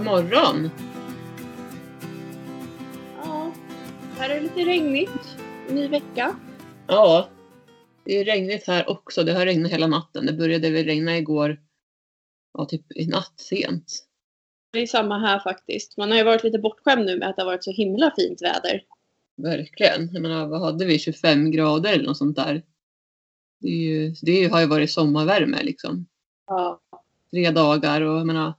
God morgon. Ja, här är det lite regnigt. Ny vecka. Ja, det är regnigt här också. Det har regnat hela natten. Det började väl regna igår, ja typ i natt sent. Det är samma här faktiskt. Man har ju varit lite bortskämd nu med att det har varit så himla fint väder. Verkligen. Jag menar, vad hade vi? 25 grader eller något sånt där. Det, är ju, det har ju varit sommarvärme liksom. Ja. Tre dagar och jag menar,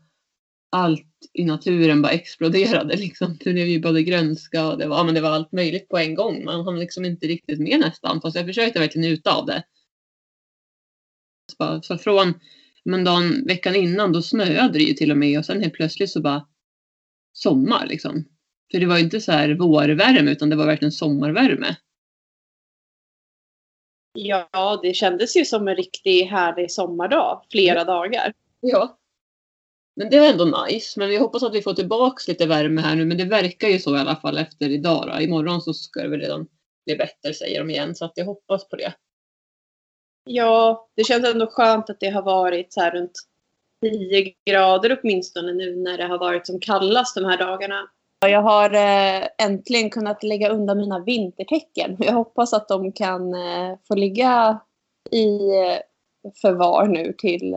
allt i naturen bara exploderade liksom. Det blev ju både grönska och det var, ja, men det var allt möjligt på en gång. Man hann liksom inte riktigt med nästan. Fast jag försökte verkligen njuta av det. Så från men dagen, veckan innan då snöade det ju till och med och sen helt plötsligt så bara sommar liksom. För det var ju inte så här vårvärme utan det var verkligen sommarvärme. ja, det kändes ju som en riktig härlig sommardag. Flera dagar. Ja. Men det var ändå nice. Men vi hoppas att vi får tillbaks lite värme här nu. Men det verkar ju så i alla fall efter idag. Då. Imorgon så ska det väl redan bli bättre säger de igen. Så att jag hoppas på det. Ja, det känns ändå skönt att det har varit så här runt 10 grader åtminstone nu när det har varit som kallast de här dagarna. Jag har eh, äntligen kunnat lägga undan mina vintertecken. Jag hoppas att de kan eh, få ligga i eh, förvar nu till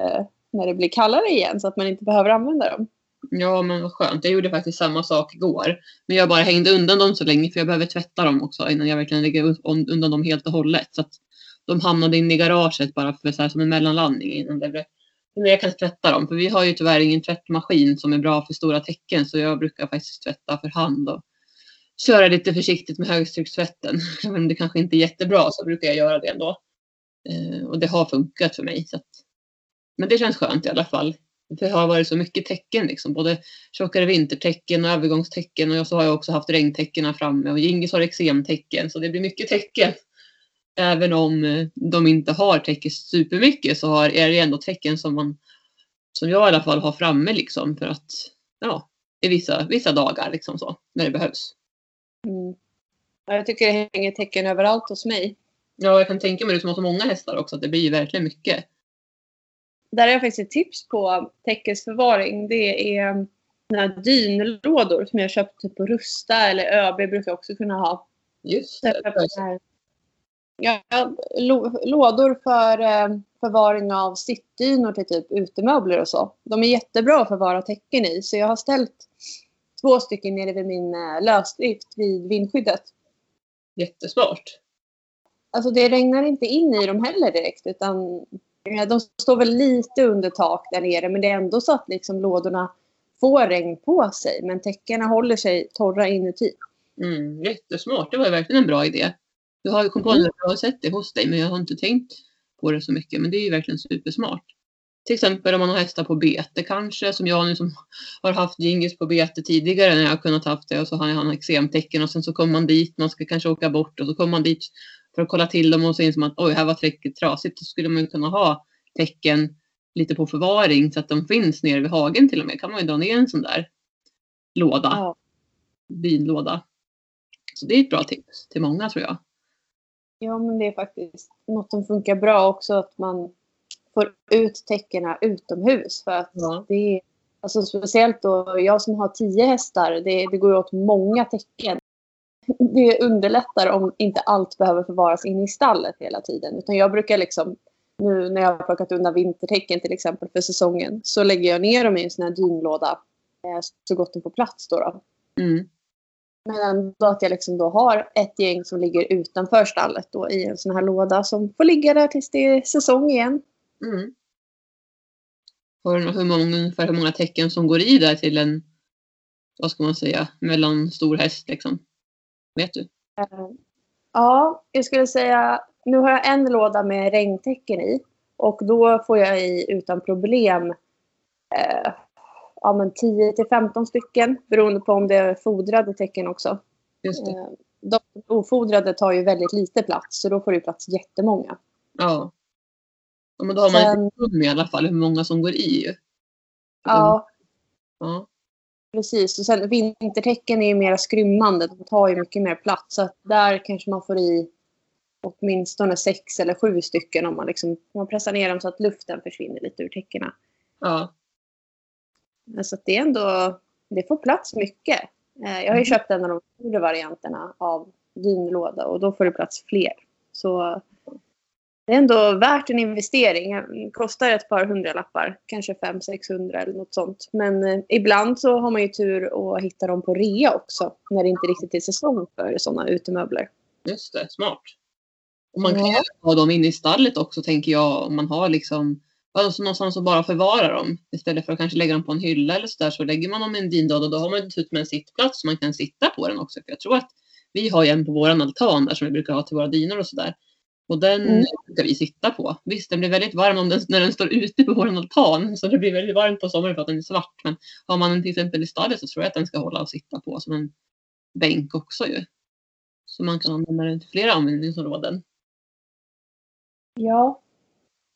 när det blir kallare igen så att man inte behöver använda dem. Ja men vad skönt. Jag gjorde faktiskt samma sak igår. Men jag bara hängde undan dem så länge för jag behöver tvätta dem också innan jag verkligen lägger undan dem helt och hållet. Så att de hamnade inne i garaget bara för så här, som en mellanlandning innan, det blev, men jag kan tvätta dem. För vi har ju tyvärr ingen tvättmaskin som är bra för stora täcken så jag brukar faktiskt tvätta för hand och köra lite försiktigt med högtryckstvätten. Även om det kanske inte är jättebra så brukar jag göra det ändå. Eh, och det har funkat för mig. Så att, men det känns skönt i alla fall. För det har varit så mycket tecken liksom. Både tjockare vintertecken och övergångstecken och så har jag också haft regntecken framme och Gingis har eksemtecken så det blir mycket tecken. Även om eh, de inte har täcke supermycket så har, är det ändå tecken som man som jag i alla fall har framme liksom för att ja, i vissa, vissa dagar liksom så när det behövs. Mm. Ja, jag tycker det hänger tecken överallt hos mig. Ja, jag kan tänka mig det som har så många hästar också att det blir verkligen mycket. Där har jag faktiskt ett tips på täckesförvaring. Det är såna här dynlådor som jag köpt typ på Rusta eller ÖB brukar jag också kunna ha. Just det. Ja, lådor för eh, förvaring av sittdynor till typ utemöbler och så. De är jättebra att förvara tecken i. Så jag har ställt två stycken nere vid min eh, lösdrift vid vindskyddet. Jättesmart. Alltså det regnar inte in i dem heller direkt utan de står väl lite under tak där nere men det är ändå så att liksom lådorna får regn på sig men täckena håller sig torra inuti. Mm, jättesmart. Det var verkligen en bra idé. Jag har kommit på Mm. att jag har sett det hos dig men jag har inte tänkt på det så mycket. Men det är ju verkligen supersmart. Till exempel om man har hästar på bete kanske som jag nu som har haft Gingis på bete tidigare när jag har kunnat haft det och så har han eksemtecken och sen så kommer man dit, man ska kanske åka bort och så kommer man dit för att kolla till dem och så inser man att oj, här var täcket trasigt. Då skulle man kunna ha tecken lite på förvaring så att de finns nere vid hagen till och med. Kan man ju dra ner en sån där låda, Ja. binlåda. Så det är ett bra tips till många tror jag. ja men det är faktiskt något som funkar bra också att man får ut täckena utomhus för att Ja. det är alltså speciellt då jag som har tio hästar det, det går åt många täcken. Det underlättar om inte allt behöver förvaras inne i stallet hela tiden utan jag brukar liksom nu när jag har plockat undan vintertäcken till exempel för säsongen så lägger jag ner dem i en sån här dynlåda eh, så gott de får plats då. då. Mm. Men ändå att jag liksom då har ett gäng som ligger utanför stallet då i en sån här låda som får ligga där tills det är säsong igen. Mm. Har du hur många, ungefär hur många tecken som går i där till en, vad ska man säga, mellanstor häst liksom? Vet du? Eh, Ja, jag skulle säga nu har jag en låda med regntäcken i och då får jag i utan problem eh, ja, men 10 till 15 stycken beroende på om det är fodrade tecken också. Just det. Eh, De ofodrade tar ju väldigt lite plats så då får det plats jättemånga. Ja. ja men då har man Sen- ett rum i alla fall hur många som går i. Ja, Ja. Precis, och sen vintertecken är ju mer skrymmande. De tar ju mycket mer plats. Så att där kanske man får i åtminstone sex eller sju stycken om man, liksom, om man pressar ner dem så att luften försvinner lite ur täckena. ja. Så det är ändå, det får plats mycket. Eh, jag har ju köpt en av de större varianterna av vinlåda och då får det plats fler. Så det är ändå värt en investering. Det kostar ett par hundralappar, kanske 500-600 eller något sånt. Men eh, ibland så har man ju tur att hitta dem på rea också när det inte riktigt är säsong för sådana utemöbler. Just det, smart. Och man kan ju ha dem inne i stallet också tänker jag om man har liksom alltså någonstans att bara förvara dem. Istället för att kanske lägga dem på en hylla eller så där så lägger man dem i en vindlåda och då har man dessutom en sittplats så man kan sitta på den också. För jag tror att vi har ju en på våran altan där som vi brukar ha till våra dynor och sådär. Och den mm. brukar vi sitta på. Visst, den blir väldigt varm om den, när den står ute på vår altan. Så det blir väldigt varmt på sommaren för att den är svart. Men har man den till exempel i stallet så tror jag att den ska hålla och sitta på som en bänk också ju. Så man kan använda den till flera användningsområden. Ja,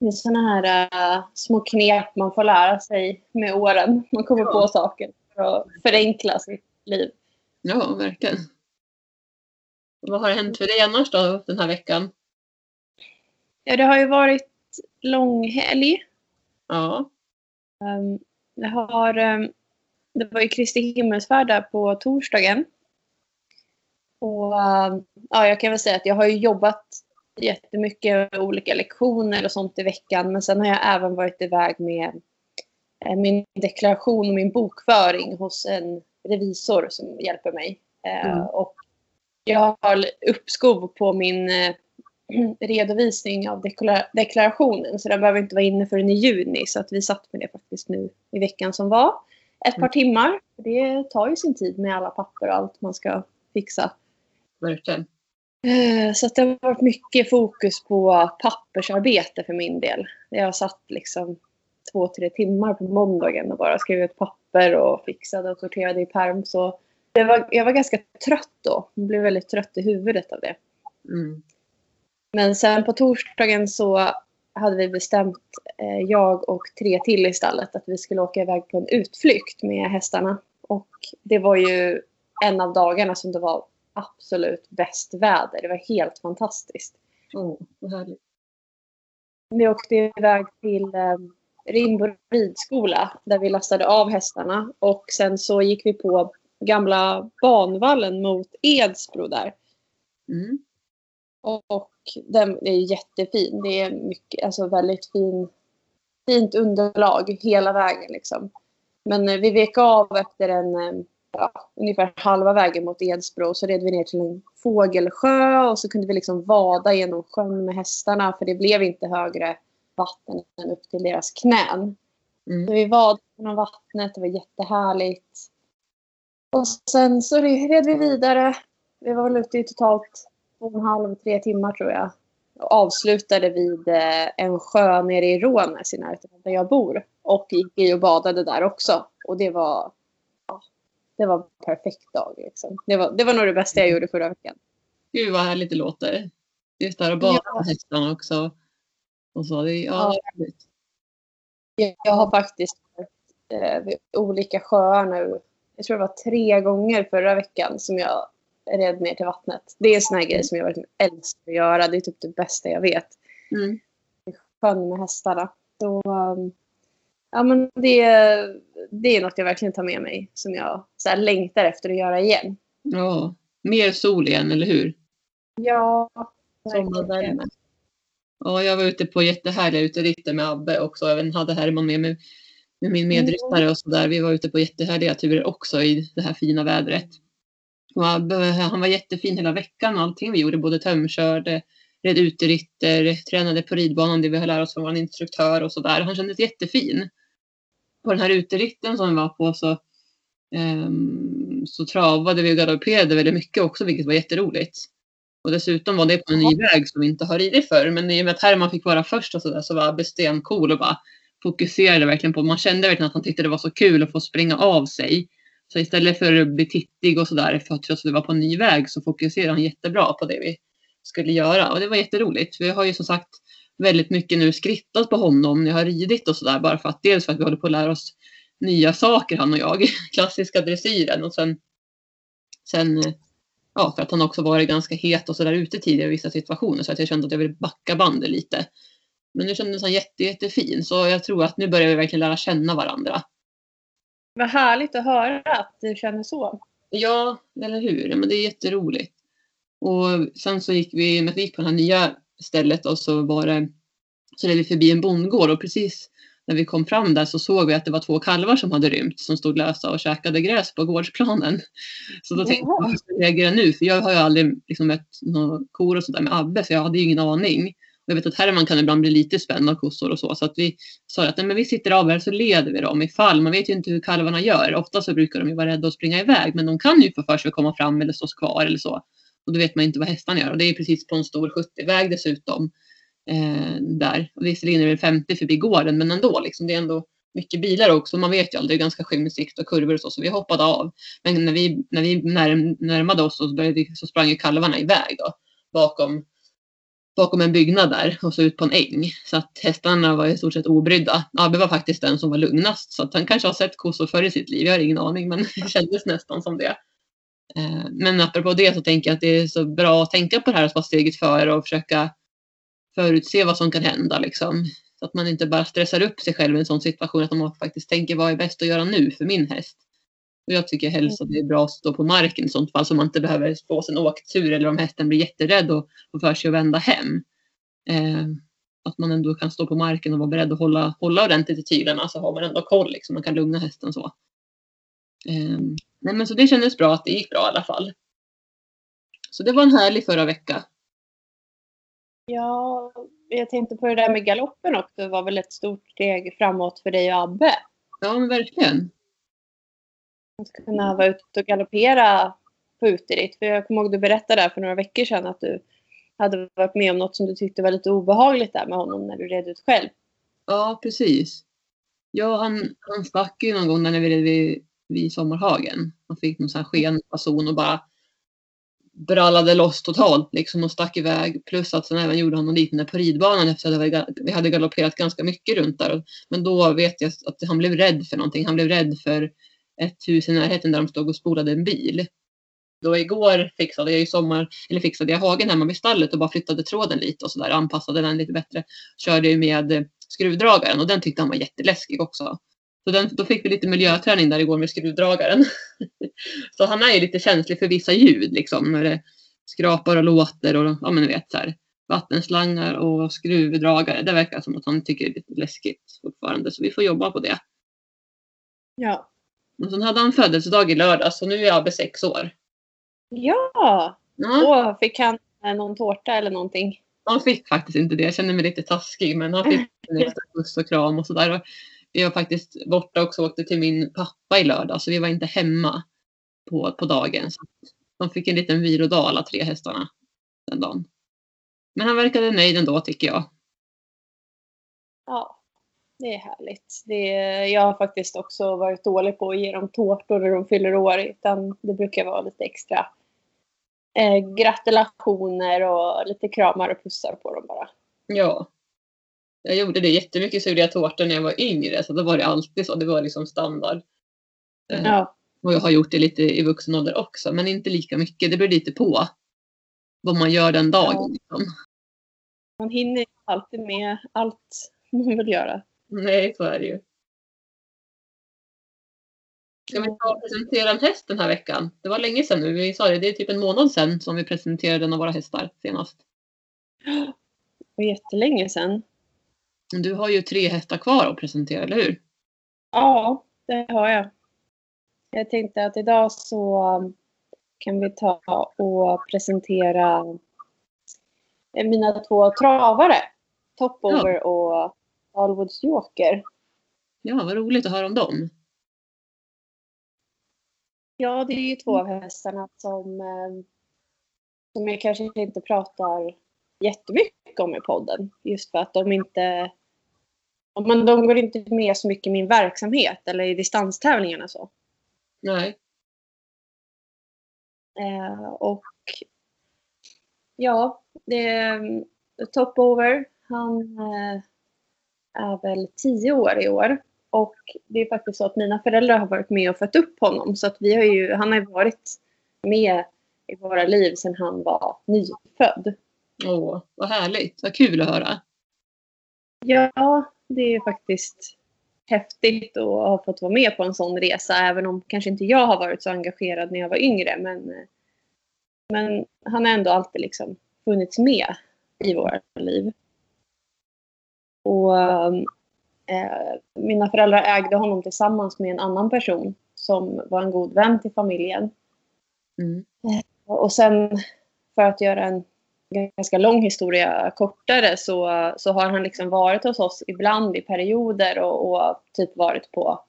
det är sådana här uh, små knep man får lära sig med åren. Man kommer ja. på saker för att förenkla sitt liv. Ja, verkligen. Vad har hänt för dig annars då den här veckan? Ja, det har ju varit långhelg. Ja. Um, det, har, um, det var ju Kristi himmelsfärd där på torsdagen. Och um, ja, jag kan väl säga att jag har ju jobbat jättemycket med olika lektioner och sånt i veckan. Men sen har jag även varit iväg med eh, min deklaration och min bokföring hos en revisor som hjälper mig. Eh, mm. Och jag har uppskov på min eh, redovisning av deklarationen så den behöver inte vara inne förrän i juni. Så att vi satt med det faktiskt nu i veckan som var. Ett par mm. timmar. Det tar ju sin tid med alla papper och allt man ska fixa. Verkligen. Eh, så att det har varit mycket fokus på pappersarbete för min del. Jag satt liksom två, tre timmar på måndagen och bara skrev ut papper och fixade och sorterade i perm. Så var, jag var ganska trött då. Jag blev väldigt trött i huvudet av det. Mm. Men sen på torsdagen så hade vi bestämt, eh, jag och tre till i stallet, att vi skulle åka iväg på en utflykt med hästarna. Och det var ju en av dagarna som det var absolut bäst väder. Det var helt fantastiskt. Härligt. Vi åkte iväg till eh, Rimbo ridskola där vi lastade av hästarna och sen så gick vi på gamla banvallen mot Edsbro där. Mm. Och den är jättefin. Det är mycket, alltså väldigt fin, fint underlag hela vägen liksom. Men eh, vi vek av efter en eh, ja, ungefär halva vägen mot Edsbro så red vi ner till en fågelsjö och så kunde vi liksom vada genom sjön med hästarna för det blev inte högre vatten än upp till deras knän. Mm. Så vi vadade genom vattnet, det var jättehärligt. Och sen så red vi vidare. Vi var väl ute i totalt två och en halv, tre timmar tror jag. Och avslutade vid eh, en sjö nere i Rånäs i närheten där jag bor. Och gick i och badade där också. Och det var, ja, det var en perfekt dag. Liksom. Det, var, det var nog det bästa jag gjorde förra veckan. Gud vad härligt det låter. Just där och bada ja. med hästarna också. Och så, det, ja, ja. Jag har faktiskt varit eh, vid olika sjöar nu. Jag tror det var tre gånger förra veckan som jag red ner till vattnet. Det är en sån här grej som jag verkligen älskar att göra. Det är typ det bästa jag vet. Mm. Sjön med hästarna. Så, um, ja, men det, det är något jag verkligen tar med mig. Som jag så här, längtar efter att göra igen. Ja, mer sol igen, eller hur? Ja. Sommarvärme. Ja, jag var ute på jättehärliga uteritter med Abbe också. Jag även hade Herman med mig med min medryttare och sådär. Vi var ute på jättehärliga turer också i det här fina vädret. Han var jättefin hela veckan och allting vi gjorde. Både tömkörde, red uteritter, tränade på ridbanan det vi har lärt oss från vår instruktör och sådär. Han kändes jättefin. På den här uteritten som vi var på så, um, så travade vi och galopperade väldigt mycket också vilket var jätteroligt. Och dessutom var det på en ny väg som vi inte har ridit förr. Men i och med att Herman fick vara först och sådär så var Abbe stencool och bara fokuserade verkligen på, man kände verkligen att han tyckte det var så kul att få springa av sig. Så istället för att bli tittig och sådär för att trots att vi var på en ny väg så fokuserade han jättebra på det vi skulle göra. Och det var jätteroligt. Vi har ju som sagt väldigt mycket nu skrittat på honom när jag har ridit och sådär. Bara för att dels för att vi håller på att lära oss nya saker han och jag. Klassiska dressyren och sen, sen ja, för att han också varit ganska het och sådär ute tidigare i vissa situationer. Så att jag kände att jag ville backa bandet lite. Men nu kändes han jätte, jättefin. Så jag tror att nu börjar vi verkligen lära känna varandra. Vad härligt att höra att du känner så. Ja, eller hur? Men det är jätteroligt. Och sen så gick vi, när vi gick på det här nya stället och så var det, så red vi förbi en bondgård och precis när vi kom fram där så såg vi att det var två kalvar som hade rymt som stod lösa och käkade gräs på gårdsplanen. Så då tänkte jag, hur ska jag reagera nu? För jag har ju aldrig liksom mött några kor och sådär med Abbe, så jag hade ju ingen aning. Jag vet att Herman kan ibland bli lite spänd av kossor och så. Så att vi sa att nej, men vi sitter av här så leder vi dem ifall. Man vet ju inte hur kalvarna gör. Ofta så brukar de ju vara rädda att springa iväg. Men de kan ju få för sig att komma fram eller stå kvar eller så. Och då vet man inte vad hästarna gör. Och det är precis på en stor 70-väg dessutom. Eh, där. Och visserligen är det 50 förbi gården men ändå. Liksom, det är ändå mycket bilar också. Man vet ju aldrig. Det är ganska skymd sikt och kurvor och så. Så vi hoppade av. Men när vi, när vi närm, närmade oss så, började, så sprang ju kalvarna iväg då. Bakom, bakom en byggnad där och så ut på en äng. Så att hästarna var i stort sett obrydda. Abbe var faktiskt den som var lugnast. Så att han kanske har sett kossor förr i sitt liv. Jag har ingen aning men det kändes nästan som det. Eh, men apropå det så tänker jag att det är så bra att tänka på det här att vara steget före och försöka förutse vad som kan hända. Liksom. Så att man inte bara stressar upp sig själv i en sån situation att man faktiskt tänker vad är bäst att göra nu för min häst. Och jag tycker helst att det är bra att stå på marken i sånt fall så man inte behöver få sig en åktur eller om hästen blir jätterädd och får för sig att vända hem. Eh, att man ändå kan stå på marken och vara beredd att hålla, hålla ordentligt i tyglarna så har man ändå koll. Liksom. Man kan lugna hästen så. Eh, nej, men så det kändes bra att det gick bra i alla fall. Så det var en härlig förra vecka. Ja, jag tänkte på det där med galoppen också. Det var väl ett stort steg framåt för dig och Abbe. Ja, men verkligen. Att kunna vara ute och galoppera på uteritt. För jag kommer ihåg du berättade där för några veckor sedan att du hade varit med om något som du tyckte var lite obehagligt där med honom när du red ut själv. Ja, precis. Ja, han, han stack ju någon gång när vi red vid, vid Sommarhagen. Han fick någon sån här skenfason och bara brallade loss totalt liksom och stack iväg. Plus att sen även gjorde han någon liten på ridbanan efter att vi hade galopperat ganska mycket runt där. Men då vet jag att han blev rädd för någonting. Han blev rädd för ett hus i närheten där de stod och spolade en bil. Då igår fixade jag i sommar, eller fixade jag hagen hemma vid stallet och bara flyttade tråden lite och sådär, anpassade den lite bättre. Körde ju med eh, skruvdragaren och den tyckte han var jätteläskig också. Så den, då fick vi lite miljöträning där igår med skruvdragaren. så han är ju lite känslig för vissa ljud liksom. När det skrapar och låter och ja men ni vet så här. Vattenslangar och skruvdragare. Det verkar som att han tycker det är lite läskigt fortfarande. Så vi får jobba på det. Ja. Och sen hade han födelsedag i lördag så nu är Abbe sex år. Ja! Ja. Då fick han eh, någon tårta eller någonting. Han fick faktiskt inte det. Jag känner mig lite taskig men han fick en extra puss och kram och sådär. Vi var faktiskt borta också och åkte till min pappa i lördag så vi var inte hemma på, på dagen. Så de fick en liten vilodag alla tre hästarna den dagen. Men han verkade nöjd ändå tycker jag. Ja, det är härligt. Det jag har faktiskt också varit dålig på att ge dem tårtor när de fyller år. Utan det brukar vara lite extra eh, gratulationer och lite kramar och pussar på dem bara. Ja. Jag gjorde det jättemycket jag tårtor när jag var yngre. Så då var det alltid så. Det var liksom standard. Eh, Ja, Och jag har gjort det lite i vuxen ålder också. Men inte lika mycket. Det beror lite på vad man gör den dagen. Ja. Liksom. man hinner alltid med allt man vill göra. Nej, så är det ju. Ska vi ta och presentera en häst den här veckan? Det var länge sedan nu. Vi sa det, det är typ en månad sedan som vi presenterade en av våra hästar senast. Det var jättelänge sedan. Du har ju tre hästar kvar att presentera, eller hur? Ja, det har jag. Jag tänkte att idag så um, kan vi ta och presentera eh, mina två travare. Topover och Alwoods Joker. Ja, vad roligt att höra om dem. Ja, det är ju två av hästarna som, eh, som jag kanske inte pratar jättemycket om i podden. Just för att de inte... Men de går inte med så mycket i min verksamhet eller i distanstävlingarna så. Nej. Eh, och ja, det är Topover. Han eh, är väl tio år i år. Och det är faktiskt så att mina föräldrar har varit med och fött upp honom. Så att vi har ju, han har ju varit med i våra liv sedan han var nyfödd. Åh, vad härligt. Vad kul att höra. Ja, det är faktiskt häftigt att ha fått vara med på en sån resa. Även om kanske inte jag har varit så engagerad när jag var yngre. Men, men han har ändå alltid liksom funnits med i våra liv. Och eh, mina föräldrar ägde honom tillsammans med en annan person som var en god vän till familjen. Mm. Och sen för att göra en ganska lång historia kortare så, så har han liksom varit hos oss ibland i perioder och, och typ varit på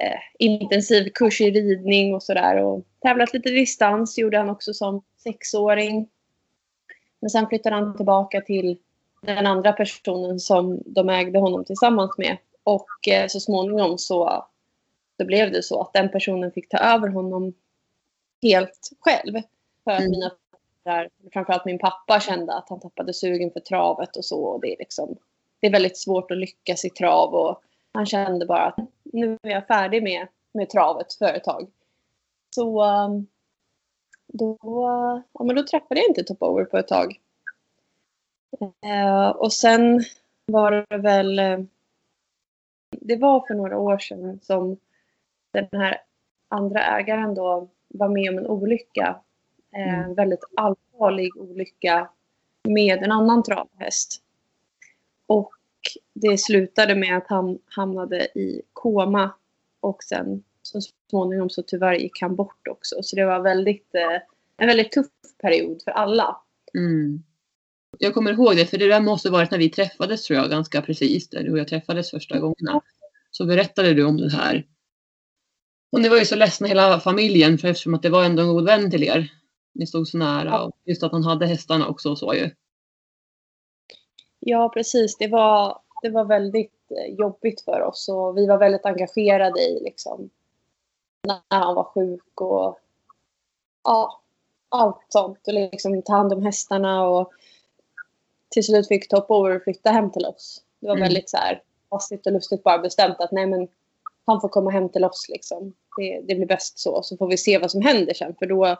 eh, intensiv kurs i ridning och sådär och tävlat lite distans gjorde han också som sexåring. Men sen flyttade han tillbaka till den andra personen som de ägde honom tillsammans med och eh, så småningom så, så blev det så att den personen fick ta över honom helt själv. För att mm. mina där framförallt min pappa kände att han tappade sugen för travet och så. Och det, är liksom, det är väldigt svårt att lyckas i trav och han kände bara att nu är jag färdig med, med travet företag. Så um, då, ja, men då träffade jag inte Topover på ett tag. Uh, och sen var det väl... Uh, det var för några år sedan som den här andra ägaren då var med om en olycka Eh, mm. väldigt allvarlig olycka med en annan travhäst. Och det slutade med att han hamnade i koma och sen så småningom så tyvärr gick han bort också. Så det var väldigt, eh, en väldigt tuff period för alla. Mm. Jag kommer ihåg det, för det där måste varit när vi träffades tror jag, ganska precis. Där du och jag träffades första gångerna. Så berättade du om det här. Och ni var ju så ledsna hela familjen, för eftersom att det var ändå en god vän till er. Ni stod så nära och just att han hade hästarna också och så ju. Ja, precis. Det var, det var väldigt eh, jobbigt för oss och vi var väldigt engagerade i liksom när han var sjuk och ja, allt sånt. Och liksom ta hand om hästarna och till slut fick Topover flytta hem till oss. Det var mm. väldigt så här hastigt och lustigt bara bestämt att nej men han får komma hem till oss liksom. Det, det blir bäst så. Så får vi se vad som händer sen för då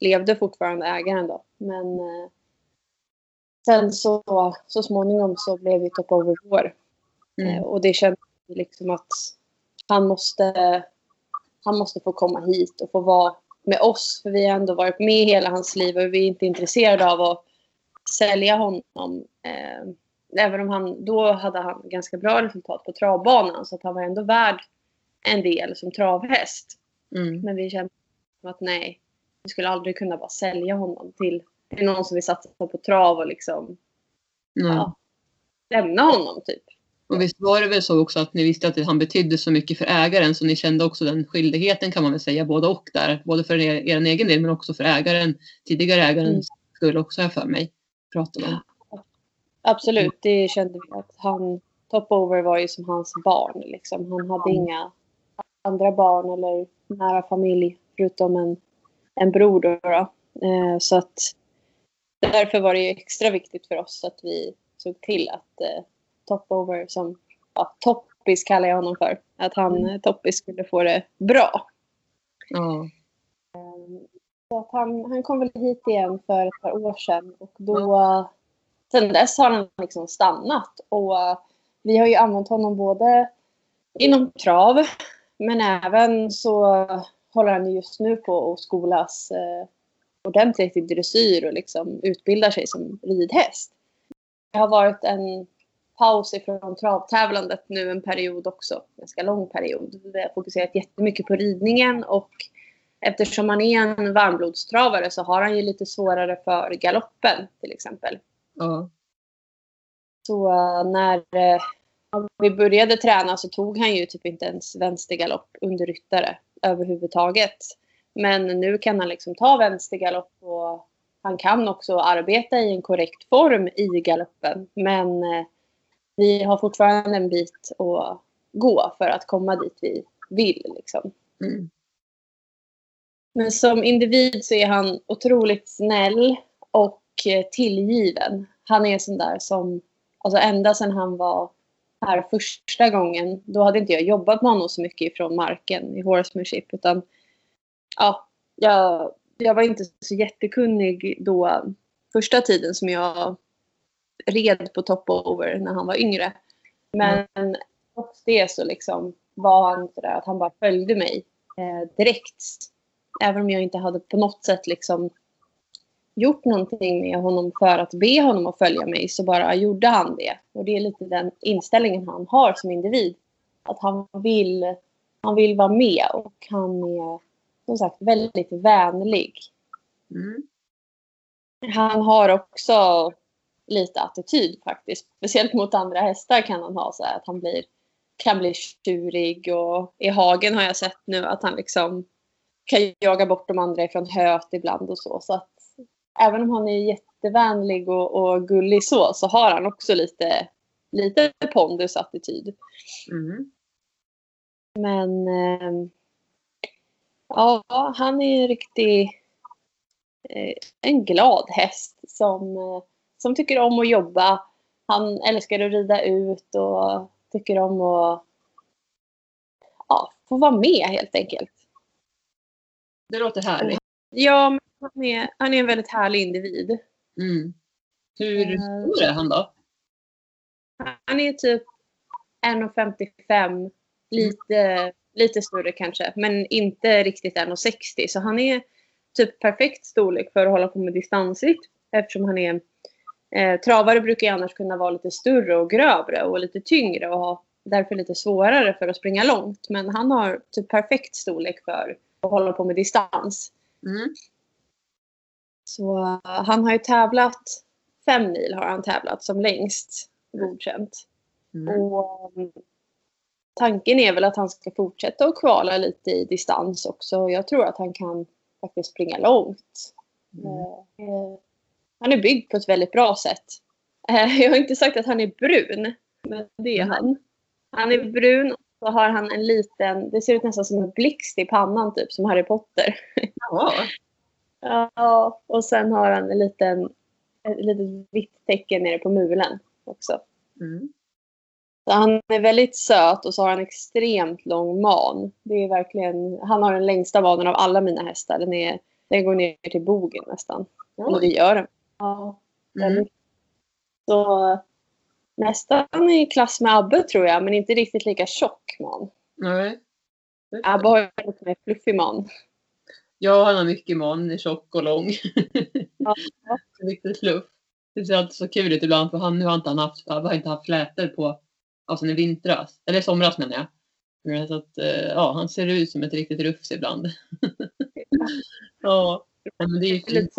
levde fortfarande ägaren då. Men eh, sen så, så småningom så blev vi top over vår. Mm. Eh, och det kändes liksom att han måste, han måste få komma hit och få vara med oss. För vi har ändå varit med hela hans liv och vi är inte intresserade av att sälja honom. Eh, även om han då hade han ganska bra resultat på travbanan så att han var ändå värd en del som travhäst. Mm. Men vi kände att nej, vi skulle aldrig kunna bara sälja honom till, till någon som vill satsa på trav och liksom mm. ja, lämna honom typ. Och visst var det väl så också att ni visste att han betydde så mycket för ägaren så ni kände också den skyldigheten kan man väl säga både och där. Både för er, er egen del men också för ägaren, tidigare ägaren mm. skull också jag för mig. Pratade om. Absolut, det kände vi att han, Topover var ju som hans barn liksom. Han hade mm. inga andra barn eller nära familj förutom en en bror då. då. Eh, så att därför var det ju extra viktigt för oss att vi såg till att eh, Topover, som ja, Toppis kallar jag honom för, att han, mm. Toppis skulle få det bra. Mm. Så att han, han kom väl hit igen för ett par år sedan och då mm. sen dess har han liksom stannat och vi har ju använt honom både inom trav men även så håller han just nu på att skolas eh, ordentligt i dressyr och liksom utbildar sig som ridhäst. Det har varit en paus ifrån travtävlandet nu en period också, en ganska lång period. Vi har fokuserat jättemycket på ridningen och eftersom han är en varmblodstravare så har han ju lite svårare för galoppen till exempel. Mm. Så uh, när uh, vi började träna så tog han ju typ inte ens vänstergalopp under ryttare överhuvudtaget. Men nu kan han liksom ta vänstergalopp och han kan också arbeta i en korrekt form i galoppen. Men eh, vi har fortfarande en bit att gå för att komma dit vi vill. Liksom. Mm. Men som individ så är han otroligt snäll och eh, tillgiven. Han är sån där som, alltså ända sedan han var här första gången, då hade inte jag jobbat med honom så mycket ifrån marken i horsemanship. Utan ja, jag, jag var inte så jättekunnig då första tiden som jag red på top-over när han var yngre. Men mm. trots det så liksom var han sådär att han bara följde mig eh, direkt. Även om jag inte hade på något sätt liksom gjort någonting med honom för att be honom att följa mig så bara gjorde han det. Och det är lite den inställningen han har som individ. Att han vill, han vill vara med och han är som sagt väldigt vänlig. Mm. Han har också lite attityd faktiskt. Speciellt mot andra hästar kan han ha så här, att han blir, kan bli tjurig och i hagen har jag sett nu att han liksom kan jaga bort de andra ifrån höet ibland och så. Så att även om han är jättevänlig och, och gullig så, så har han också lite, lite pondus attityd. Mm. Men eh, ja, han är en riktig eh, en glad häst som, eh, som tycker om att jobba. Han älskar att rida ut och tycker om att ja, få vara med helt enkelt. Det låter härligt. Ja, men han är, han är en väldigt härlig individ. Mm. Hur Eh, stor är han då? Han är typ 1,55. Lite, lite större kanske, men inte riktigt 1,60. Så han är typ perfekt storlek för att hålla på med distansritt. Eftersom han är... Eh, travare brukar ju annars kunna vara lite större och grövre och lite tyngre och ha därför lite svårare för att springa långt. Men han har typ perfekt storlek för att hålla på med distans. Mm. Så uh, han har ju tävlat, fem mil har han tävlat som längst godkänt. Mm. Och um, tanken är väl att han ska fortsätta att kvala lite i distans också. Jag tror att han kan faktiskt springa långt. Mm. Eh, han är byggd på ett väldigt bra sätt. Eh, jag har inte sagt att han är brun, men det är han. Han är brun och så har han en liten, det ser ut nästan som en blixt i pannan typ som Harry Potter. Ja. Ja, och sen har han en liten, ett litet vitt tecken nere på mulen också. Mm. Så han är väldigt söt och så har han extremt lång man. Det är verkligen, han har den längsta manen av alla mina hästar. Den, är, den går ner till bogen nästan. Eller det gör den. Ja, Mm. Så nästan i klass med Abbe tror jag, men inte riktigt lika tjock man. Nej. Abbe har ju lite mer fluffig man. Ja, han har mycket man, tjock och lång. Ja. Riktigt fluff. Det ser alltid så kul ut ibland för han, nu har inte han haft, han har inte haft flätor på, alltså i vintras, eller somras menar jag. Så att, eh, ja, han ser ut som ett riktigt rufs ibland. ja, men det är ju fint.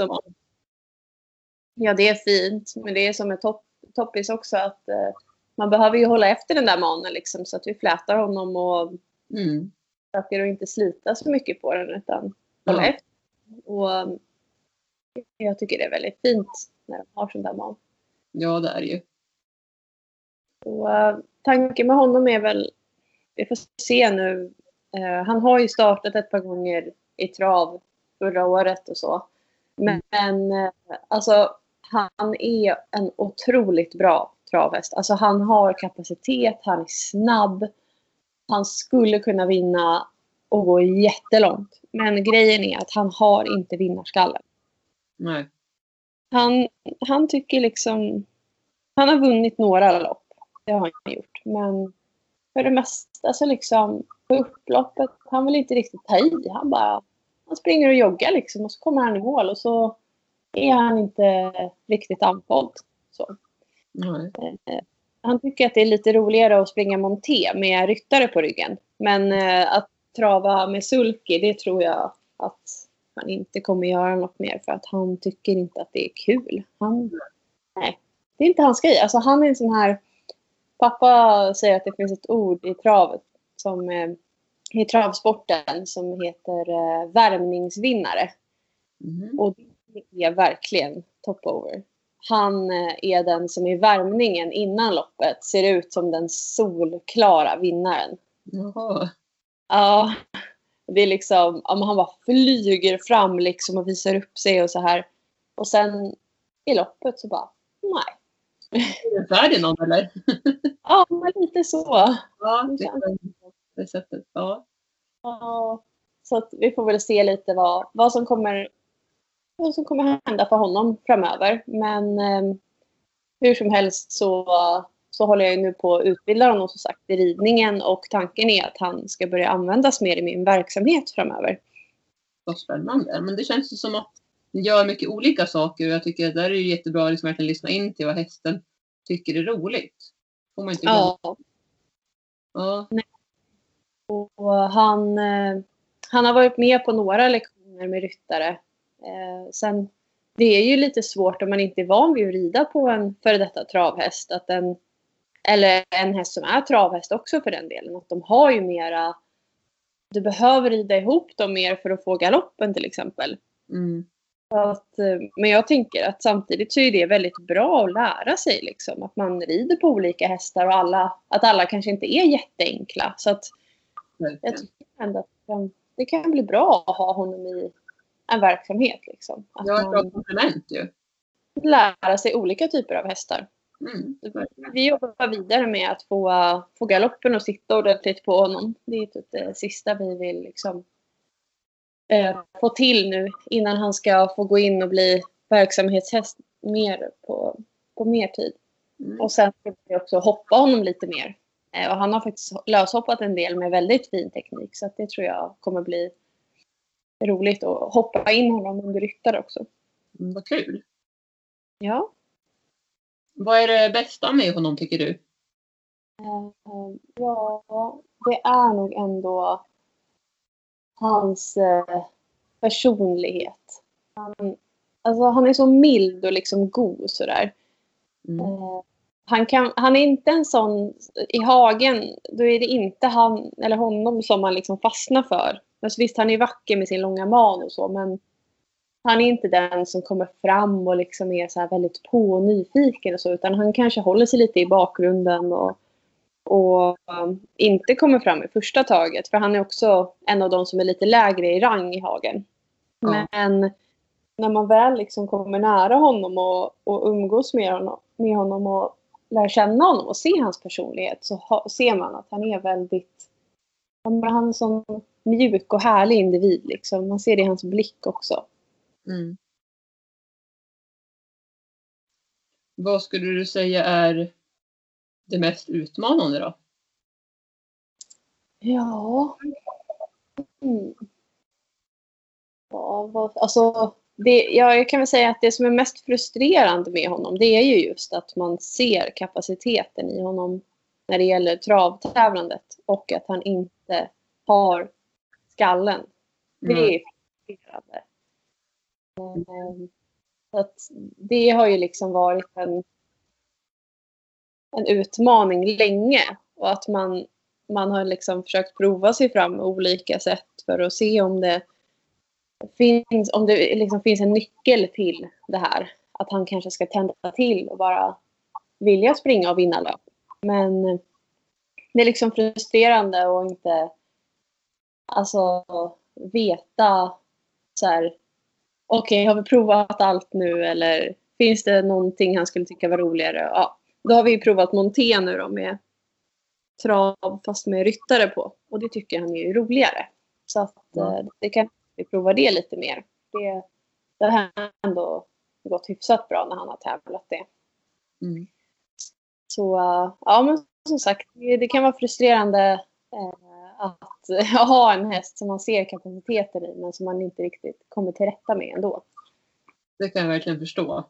ja, det är fint. Men det är som en topp, toppis också att eh, man behöver ju hålla efter den där manen liksom, så att vi flätar honom och Mm. försöker att inte slita så mycket på den utan hålla Ja. efter. Och um, jag tycker det är väldigt fint när de har sån där man. ja, det är det ju. Och, uh, tanken med honom är väl, vi får se nu. Eh, han har ju startat ett par gånger i trav förra året och så. Men eh, alltså, han är en otroligt bra travhäst. Alltså han har kapacitet, han är snabb. Han skulle kunna vinna och gå jättelångt. Men grejen är att han har inte vinnarskallen. Nej. Han, han tycker liksom... Han har vunnit några lopp. Det har han gjort. Men för det mesta så liksom på upploppet, han vill inte riktigt ta i. Han bara han springer och joggar liksom och så kommer han i mål och så är han inte riktigt andfådd. Så. Nej. Han tycker att det är lite roligare att springa monté med ryttare på ryggen. Men eh, att trava med sulky, det tror jag att han inte kommer göra något mer för att han tycker inte att det är kul. Han, nej, det är inte hans grej. Alltså han är en sån här... Pappa säger att det finns ett ord i travet som eh, i travsporten som heter eh, värmningsvinnare. Mhm. Och det är verkligen topover. Han eh, är den som i värmningen innan loppet ser ut som den solklara vinnaren. Jaha. Ja, det är liksom, han bara flyger fram liksom och visar upp sig och så här. Och sen i loppet så bara, nej. Är det Ferdinand eller? Ja, men lite så. Ja, Det är det sättet. Ja. Ja, så att vi får väl se lite vad, vad, som kommer, vad som kommer hända för honom framöver. Men eh, hur som helst så, så håller jag nu på att utbilda honom som sagt i ridningen och tanken är att han ska börja användas mer i min verksamhet framöver. Vad spännande. Men det känns ju som att ni gör mycket olika saker och jag tycker att där är det jättebra att liksom verkligen lyssna in till vad hästen tycker är roligt. Får man inte glömma. Ja, Ja. och han, eh, han har varit med på några lektioner med ryttare. Eh, sen, det är ju lite svårt om man inte är van vid att rida på en före detta travhäst. Att den, eller en häst som är travhäst också för den delen. Att de har ju mera... Du behöver rida ihop dem mer för att få galoppen till exempel. Mm. Att, eh, men jag tänker att samtidigt så är det väldigt bra att lära sig. Liksom, att man rider på olika hästar och alla, att alla kanske inte är jätteenkla. Så att jag tycker ändå att det kan, det kan bli bra att ha honom i en verksamhet. Liksom. Att har ett bra komplement ju. lära sig olika typer av hästar. Mm. Vi jobbar vidare med att få, få galoppen att sitta ordentligt på honom. Det är typ det sista vi vill liksom, eh, få till nu innan han ska få gå in och bli verksamhetshäst mer på, på mer tid. Mm. Och sen ska vi också hoppa honom lite mer. Eh, och han har faktiskt löshoppat en del med väldigt fin teknik. Så det tror jag kommer bli roligt att hoppa in honom under ryttare också. Mm, vad kul. Ja. Vad är det bästa med honom tycker du? Eh, Ja, det är nog ändå hans eh, personlighet. Han, alltså, han är så mild och liksom god sådär. Mm. Eh, han, kan, han är inte en sån... I hagen, då är det inte han eller honom som man liksom fastnar för. Alltså, visst, han är vacker med sin långa man och så, men han är inte den som kommer fram och liksom är så väldigt på och nyfiken och så, utan han kanske håller sig lite i bakgrunden och, och um, inte kommer fram i första taget. För han är också en av de som är lite lägre i rang i hagen. Ja. Men när man väl liksom kommer nära honom och, och umgås med honom, med honom och lär känna honom och se hans personlighet så ha, ser man att han är väldigt... men Han är en sån mjuk och härlig individ. Liksom. Man ser det i hans blick också. Mm. Vad skulle du säga är det mest utmanande då? Ja. Mm. Ja, vad, alltså, det, ja, jag kan väl säga att det som är mest frustrerande med honom det är ju just att man ser kapaciteten i honom när det gäller travtävlandet och att han inte har skallen. Det Mm. är frustrerande. Ehm, Så att det har ju liksom varit en, en utmaning länge. Och att man, man har liksom försökt prova sig fram med olika sätt för att se om det finns, om det liksom finns en nyckel till det här. Att han kanske ska tända till och bara vilja springa och vinna löp. Men det är liksom frustrerande att inte alltså, veta så här. Okej, har vi provat allt nu eller finns det någonting han skulle tycka var roligare? Ja, då har vi provat monté nu då med trav fast med ryttare på. Och det tycker han är roligare. Så att Ja. eh, det kan vi prova det lite mer. Det, det har ändå gått hyfsat bra när han har tävlat det. Mm. Så eh, ja, men som sagt, det, det kan vara frustrerande eh, att ha en häst som man ser kapaciteten i men som man inte riktigt kommer till rätta med ändå. Det kan jag verkligen förstå.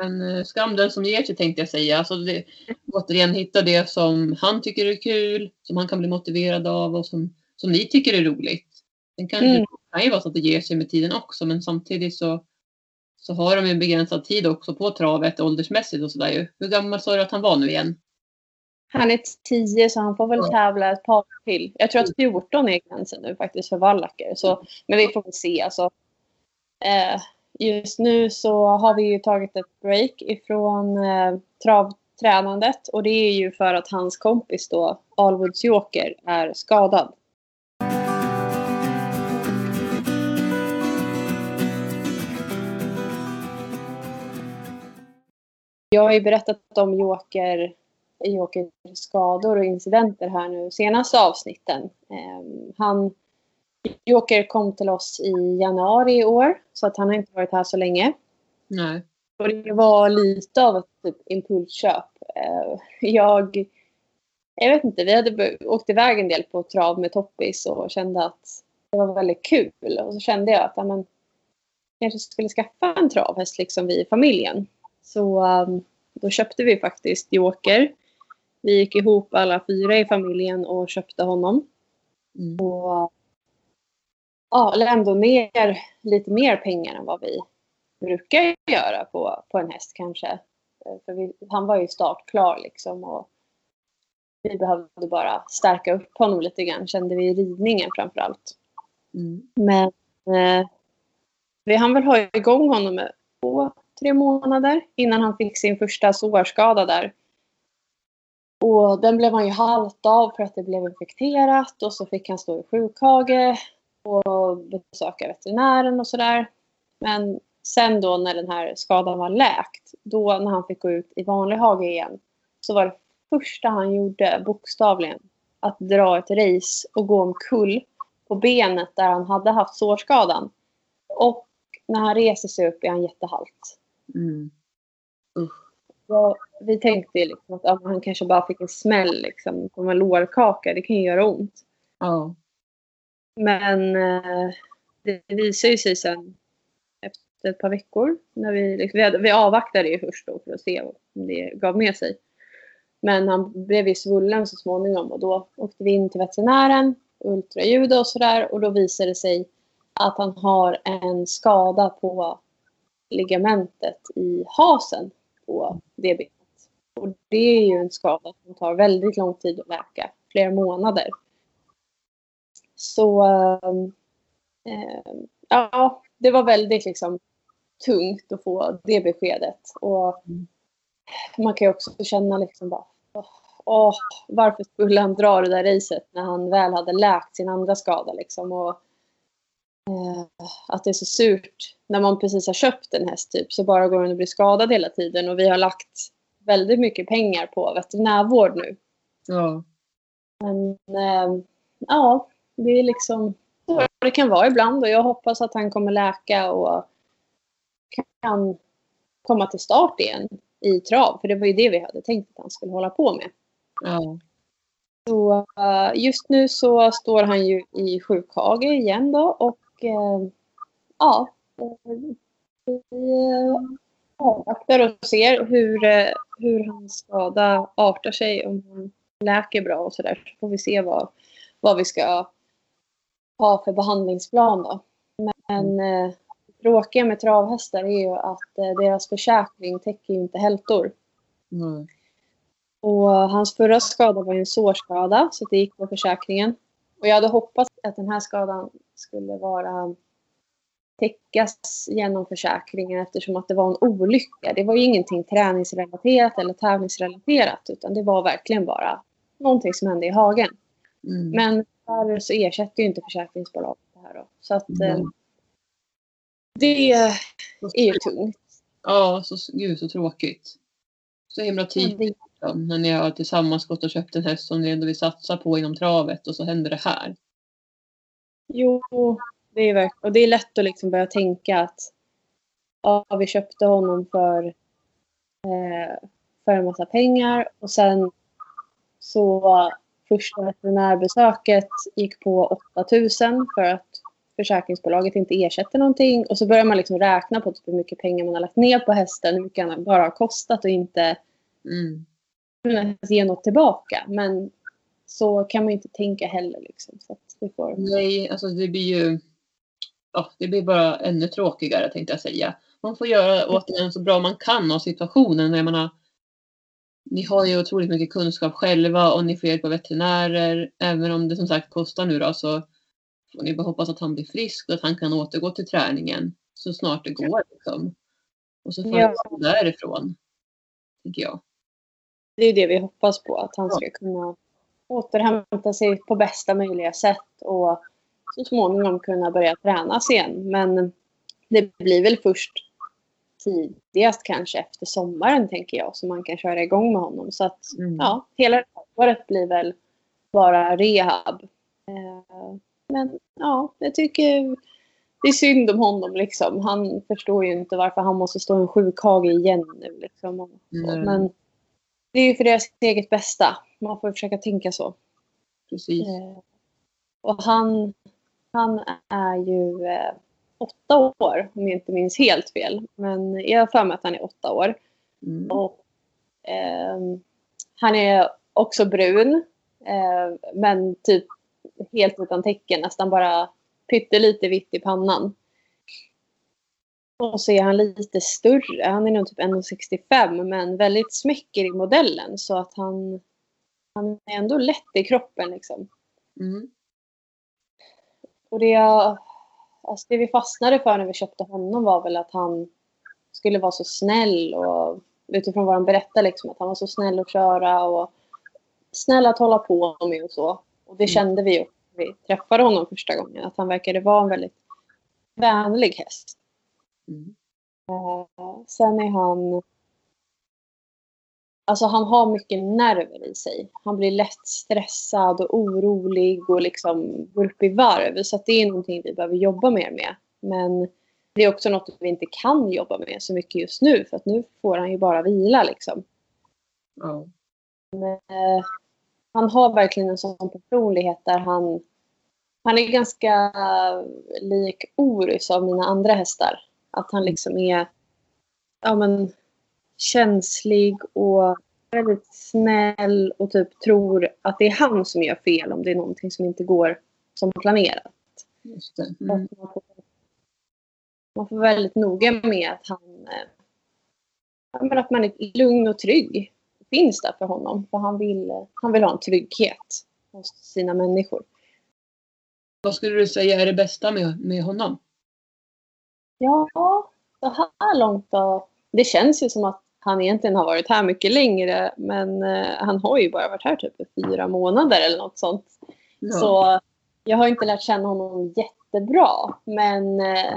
Men eh, skam den som ger sig tänkte jag säga. Alltså det, återigen hitta det som han tycker är kul, som han kan bli motiverad av och som, som ni tycker är roligt. Sen kan Mm. det kan ju vara så att det ger sig med tiden också men samtidigt så, så har de ju en begränsad tid också på travet åldersmässigt och sådär ju. Hur gammal sa du att han var nu igen? Han är 10 så han får väl tävla ett par till. Jag tror att 14 är gränsen nu faktiskt för vallacker. Så, men vi får väl se. Alltså, eh, just nu så har vi ju tagit ett break ifrån eh, travtränandet. Och det är ju för att hans kompis då, Alwoods Joker, är skadad. Jag har ju berättat om Joker, Jokers skador och incidenter här nu senaste avsnitten. Eh, han, Joker kom till oss i januari i år så att han har inte varit här så länge. Nej. Och det var lite av ett typ, impulsköp. Eh, jag, jag vet inte, vi hade åkt iväg en del på trav med Toppis och kände att det var väldigt kul. Och så kände jag att ja, men, kanske skulle skaffa en travhäst liksom vi i familjen. Så um, då köpte vi faktiskt Joker. Vi gick ihop alla fyra i familjen och köpte honom. Mm. Och ja, eller ändå ner lite mer pengar än vad vi brukar göra på, på en häst kanske. För vi, han var ju startklar liksom och vi behövde bara stärka upp honom lite grann kände vi i ridningen framförallt. Mm. Men eh, vi hann väl ha igång honom med två, tre månader innan han fick sin första sårskada där. Och den blev han ju halt av för att det blev infekterat och så fick han stå i sjukhage och besöka veterinären och sådär. Men sen då när den här skadan var läkt, då när han fick gå ut i vanlig hage igen, så var det första han gjorde bokstavligen att dra ett race och gå omkull på benet där han hade haft sårskadan. Och när han reser sig upp är han jättehalt. Mm. Uh vi tänkte liksom att ja, han kanske bara fick en smäll liksom, på en lårkaka. Det kan ju göra ont. Uh. Men eh, det visade sig sen efter ett par veckor. När vi, liksom, vi, hade, vi avvaktade ju först då för att se om det gav med sig. Men han blev ju svullen så småningom och då åkte vi in till veterinären, ultraljud och sådär och då visade det sig att han har en skada på ligamentet i hasen på det benet. Och det är ju en skada som tar väldigt lång tid att läka, flera månader. Så eh, ja, det var väldigt liksom tungt att få det beskedet. Och man kan ju också känna liksom bara, åh, varför skulle han dra det där racet när han väl hade läkt sin andra skada liksom. Och, att det är så surt när man precis har köpt en häst typ så bara går den och blir skadad hela tiden och vi har lagt väldigt mycket pengar på veterinärvård nu. Ja. Men eh, ja, det är liksom så det kan vara ibland och jag hoppas att han kommer läka och kan komma till start igen i trav. För det var ju det vi hade tänkt att han skulle hålla på med. Ja. Så uh, just nu så står han ju i sjukhage igen då och uh, ja, vi avvaktar och ser hur, hur hans skada artar sig, om han läker bra och sådär. Så får vi se vad, vad vi ska ha för behandlingsplan då. Men eh, tråkiga med travhästar är ju att eh, deras försäkring täcker ju inte hältor. Mm. Och hans förra skada var ju en sårskada så det gick på försäkringen. Och jag hade hoppats att den här skadan skulle vara täckas genom försäkringen eftersom att det var en olycka. Det var ju ingenting träningsrelaterat eller tävlingsrelaterat utan det var verkligen bara någonting som hände i hagen. Mm. Men tyvärr så ersätter ju inte försäkringsbolaget det här då. Så att mm. eh, det är ju tungt. Ja, så, gud så tråkigt. Så himla tidigt 2018 när ni har tillsammans gått och köpt en häst som ni ändå vill satsa på inom travet och så händer det här? Jo, det är verkligen. Och det är lätt att liksom börja tänka att ja, vi köpte honom för, eh, för en massa pengar och sen så första veterinärbesöket gick på 8000 för att försäkringsbolaget inte ersätter någonting. Och så börjar man liksom räkna på typ hur mycket pengar man har lagt ner på hästen, hur mycket han bara har kostat och inte mm kunna ge något tillbaka. Men så kan man inte tänka heller. Liksom, så vi får... Nej, alltså det blir ju ja, det blir bara ännu tråkigare tänkte jag säga. Man får göra återigen så bra man kan av situationen. Jag menar, ni har ju otroligt mycket kunskap själva och ni får hjälp av veterinärer. Även om det som sagt kostar nu då så får ni bara hoppas att han blir frisk och att han kan återgå till träningen så snart det går. Liksom. Och så får ja. han därifrån, tycker jag. Det är det vi hoppas på, att han ska kunna återhämta sig på bästa möjliga sätt och så småningom kunna börja tränas igen. Men det blir väl först tidigast kanske efter sommaren tänker jag så man kan köra igång med honom. Så att mm. ja, hela året blir väl bara rehab. Eh, men ja, jag tycker det är synd om honom liksom. Han förstår ju inte varför han måste stå i en sjukhage igen nu liksom. Mm. Men det är ju för deras eget bästa. Man får försöka tänka så. Precis. Eh, och han, han är ju eh, åtta år, om jag inte minns helt fel. Men jag har för mig att han är åtta år. Mm. Och, eh, han är också brun, eh, men typ helt utan tecken, nästan bara pyttelite vitt i pannan. Och så är han lite större. Han är nog typ 1,65 men väldigt smäcker i modellen så att han, han är ändå lätt i kroppen liksom. Mm. Och det, jag- alltså det vi fastnade för när vi köpte honom var väl att han skulle vara så snäll och utifrån vad han berättade liksom att han var så snäll att köra och snäll att hålla på med och så. Och det Mm. kände vi ju när vi träffade honom första gången att han verkade vara en väldigt vänlig häst. Mm. Eh, Sen är han... Alltså han har mycket nerver i sig. Han blir lätt stressad och orolig och liksom går upp i varv. Så det är någonting vi behöver jobba mer med. Men det är också något vi inte kan jobba med så mycket just nu. För att nu får han ju bara vila liksom. Ja. Eh, han har verkligen en sån personlighet där han... Han är ganska lik Orus av mina andra hästar. Att han liksom är ja, men, känslig och väldigt snäll och typ tror att det är han som gör fel om det är någonting som inte går som planerat. Just det. Så Mm. Man, får, man får väldigt noga med att han eh, ja, men att man är lugn och trygg. Finns där för honom. För han vill, han vill ha en trygghet hos sina människor. Vad skulle du säga är det bästa med, med honom? Ja, så här långt då. Det känns ju som att han egentligen har varit här mycket längre. Men eh, han har ju bara varit här typ i fyra månader eller något sånt. Ja. Så jag har inte lärt känna honom jättebra. Men eh,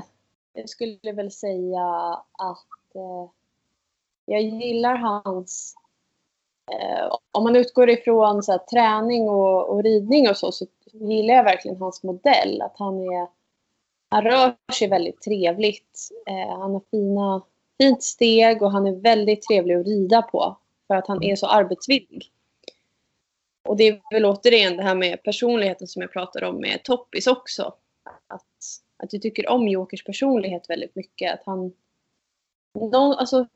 jag skulle väl säga att eh, jag gillar hans... Om man utgår ifrån så träning och, och ridning och så, så gillar jag verkligen hans modell. Att han är... Han rör sig väldigt trevligt. Eh, han har fina, fint steg och han är väldigt trevlig att rida på. För att han är så arbetsvillig. Och det är väl återigen det här med personligheten som jag pratade om med Toppis också. Att, att jag tycker om Jokers personlighet väldigt mycket. Att han, någon, alltså,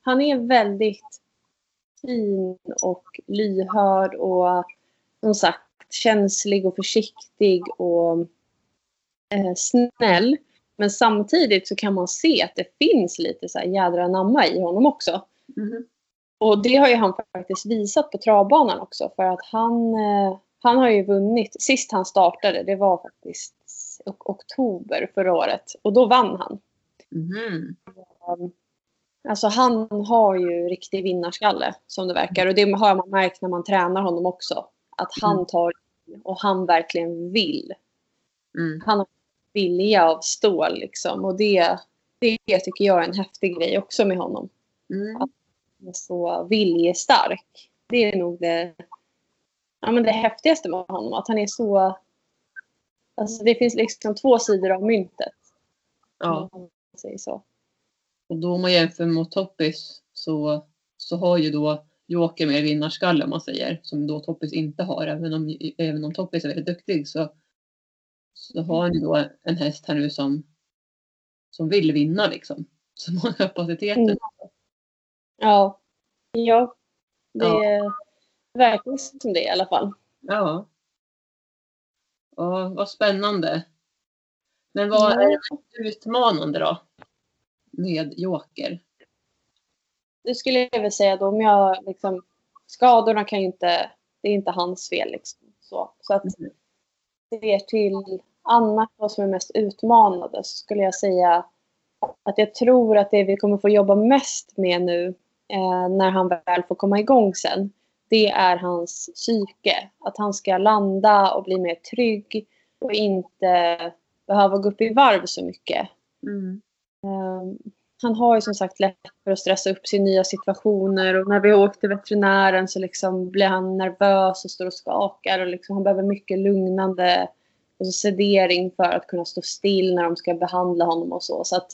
han är väldigt fin och lyhörd och som sagt känslig och försiktig och eh, snäll. Men samtidigt så kan man se att det finns lite så här jädra anamma i honom också. Mhm. Och det har ju han faktiskt visat på travbanan också för att han, eh, han har ju vunnit. Sist han startade, det var faktiskt ok- oktober förra året och då vann han. Um, Alltså han har ju riktig vinnarskalle som det verkar och det har man märkt när man tränar honom också. Att han Mm. tar och han verkligen vill. Mm. Han har vilja av stål liksom och det, det tycker jag är en häftig grej också med honom. Mm. Han är så viljestark. Det är nog det, ja, men det häftigaste med honom. Att han är så... Alltså det finns liksom två sidor av myntet. Ja. Om man säger så. Och då om man jämför mot Toppis så, så har ju då Joker mer vinnarskalle om man säger. Som då Toppis inte har. Även om, även om Toppis är väldigt duktig så, så har han ju då en häst här nu som, som vill vinna liksom. Som har kapaciteten. Mm. Ja. Ja. Det Ja. verkar som det i alla fall. Ja. Ja, vad spännande. Men vad är det utmanande då? Med Joker? Det skulle jag väl säga då om jag liksom... Skadorna kan ju inte... Det är inte hans fel liksom. Så, så att Mm. Ser till annat vad som är mest utmanande så skulle jag säga att jag tror att det vi kommer få jobba mest med nu eh, när han väl får komma igång sen det är hans psyke. Att han ska landa och bli mer trygg och inte behöva gå upp i varv så mycket. Mm. Um, han har ju som sagt lätt för att stressa upp sig i nya situationer och när vi har åkt till veterinären så liksom blir han nervös och står och skakar och liksom, han behöver mycket lugnande alltså sedering för att kunna stå still när de ska behandla honom och så. Så att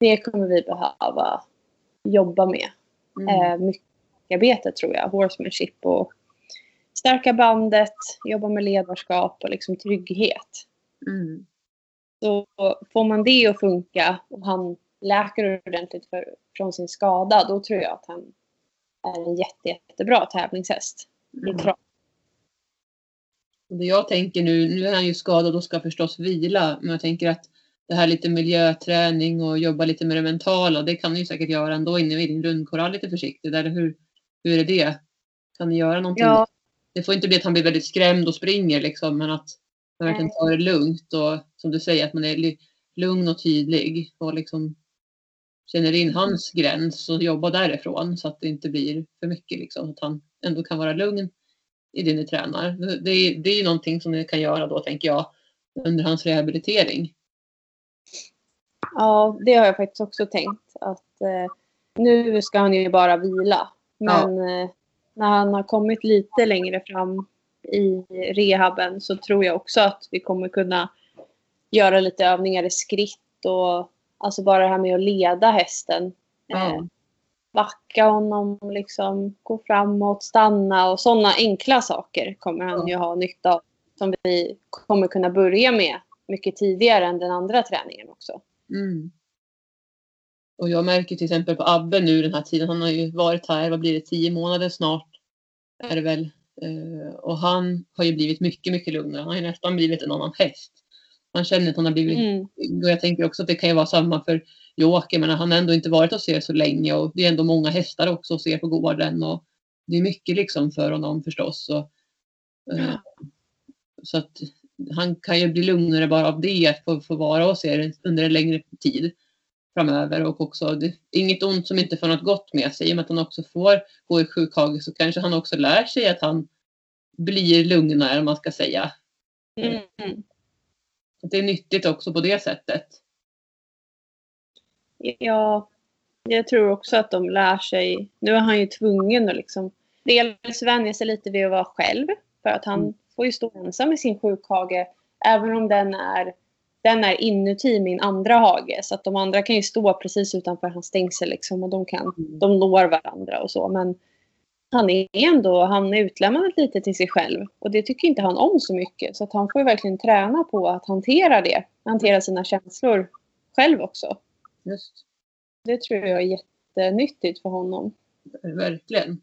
det kommer vi behöva jobba med Mm. eh, mycket. markarbete tror jag. Horsemanship och stärka bandet, jobba med ledarskap och liksom trygghet. Mm. Så får man det att funka och han läker ordentligt för, från sin skada, då tror jag att han är en jätte, jättebra tävlingshäst. Mm. I trav. Och Det jag tänker nu, nu är han ju skadad och ska förstås vila, men jag tänker att det här lite miljöträning och jobba lite med det mentala, det kan ni ju säkert göra ändå inne vid din rundkorall lite försiktigt, eller hur, hur är det? Kan ni göra någonting? Ja, Det får inte bli att han blir väldigt skrämd och springer liksom, men att man verkligen tar det lugnt och som du säger, att man är lugn och tydlig och liksom känner in hans gräns och jobbar därifrån så att det inte blir för mycket liksom, att han ändå kan vara lugn i det ni tränar. Det är, det är någonting som ni kan göra då, tänker jag, under hans rehabilitering. ja, det har jag faktiskt också tänkt. Att eh, nu ska han ju bara vila. Men eh, när han har kommit lite längre fram i rehaben så tror jag också att vi kommer kunna göra lite övningar i skritt och alltså bara det här med att leda hästen. Eh, Ja. backa honom, liksom, gå framåt, stanna och sådana enkla saker kommer han ju ha nytta av. Som vi kommer kunna börja med mycket tidigare än den andra träningen också. Mm. Och jag märker till exempel på Abbe nu den här tiden, han har ju varit här, vad blir det, tio månader snart är det väl. Eh, och han har ju blivit mycket, mycket lugnare. Han har ju nästan blivit en annan häst. Man känner att han har blivit Mm. Och jag tänker också att det kan ju vara samma för Joakim, men han har ändå inte varit hos er så länge och det är ändå många hästar också hos er på gården och det är mycket liksom för honom förstås. Och, eh, så att han kan ju bli lugnare bara av det, att få, få vara hos er under en längre tid framöver och också inget ont som inte får något gott med sig. I och med att han också får gå i sjukhage så kanske han också lär sig att han blir lugnare om man ska säga. Mm. Det är nyttigt också på det sättet. Ja, jag tror också att de lär sig. Nu är han ju tvungen att liksom dels vänja sig lite vid att vara själv. För att han Mm. får ju stå ensam i sin sjukhage. Även om den är, den är inuti min andra hage. Så att de andra kan ju stå precis utanför hans stängsel liksom. Och de, kan, de når varandra och så. Men han är ändå han är utlämnad lite till sig själv. Och det tycker inte han om så mycket. Så att han får ju verkligen träna på att hantera det. Hantera sina känslor själv också. Just. Det tror jag är jättenyttigt för honom. Verkligen.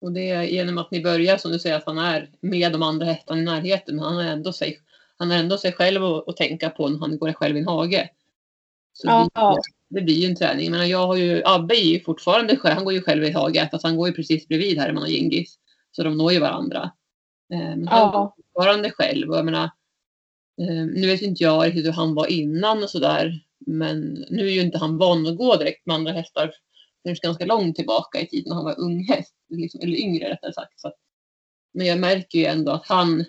Och det är genom att ni börjar som du säger att han är med de andra hästarna i närheten. Men han har ändå sig, han har ändå sig själv att tänka på när han går själv i en hage. Så Ja. Det, det blir ju en träning. Men jag har ju, Abbe är ju fortfarande själv, han går ju själv i hage fast han går ju precis bredvid Herman och Gingis. Så de når ju varandra. Eh, Men han Ja. går fortfarande själv. Och jag menar, eh, nu vet inte jag riktigt hur han var innan och sådär. Men nu är ju inte han van att gå direkt med andra hästar förrän ganska långt tillbaka i tiden när han var ung häst. Liksom, eller yngre rättare sagt. Så att, men jag märker ju ändå att han,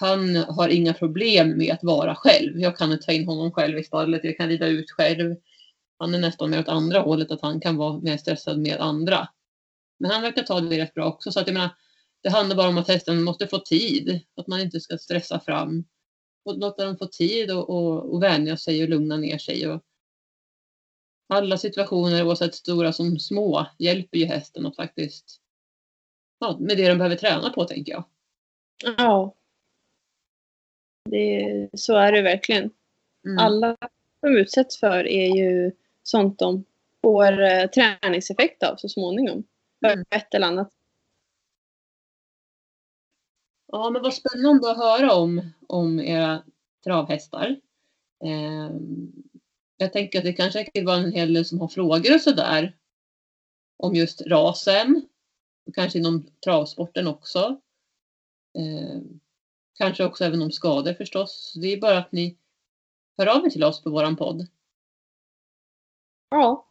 han har inga problem med att vara själv. Jag kan ta in honom själv i stallet, jag kan rida ut själv. Han är nästan mer åt andra hållet, att han kan vara mer stressad med andra. Men han verkar ta det rätt bra också. Så att jag menar, det handlar bara om att hästen måste få tid. Att man inte ska stressa fram. Och låta dem få tid och, och, och vänja sig och lugna ner sig. Och alla situationer, oavsett stora som små, hjälper ju hästen att faktiskt ja, med det de behöver träna på, tänker jag. Ja. Det, så är det verkligen. Mm. Alla de utsätts för är ju sånt de får eh, träningseffekt av så småningom. På Mm. ett eller annat. Ja, men vad spännande att höra om, om era travhästar. Ehm, jag tänker att det kanske säkert var en hel del som har frågor och sådär. Om just rasen. Kanske inom travsporten också. Ehm, kanske också även om skador förstås. Det är bara att ni hör av er till oss på våran podd. Ja.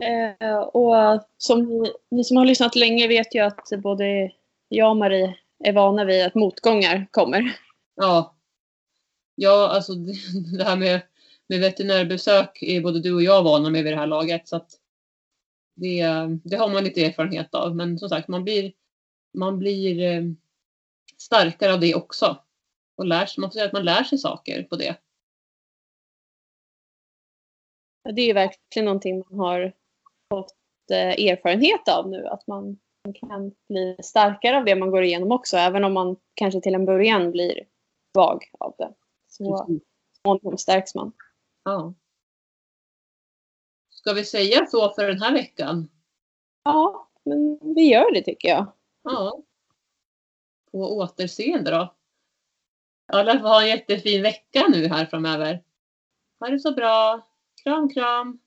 Eh, och som ni, ni som har lyssnat länge vet ju att både jag och Marie är vana vid att motgångar kommer. Ja. Ja, alltså det, här med, med veterinärbesök är både du och jag vana med vid det här laget. Så att det, det har man lite erfarenhet av. Men som sagt, man blir, man blir eh, starkare av det också. Och lär man får säga att man lär sig saker på det. Det är ju verkligen någonting man har fått eh, erfarenhet av nu. Att man kan bli starkare av det man går igenom också. Även om man kanske till en början blir svag av det. Så småningom stärks man. Ja. Ska vi säga så för den här veckan? Ja, men vi gör det tycker jag. Ja. På återseende då. Alla får ha en jättefin vecka nu här framöver. Ha det så bra. Kram, kram.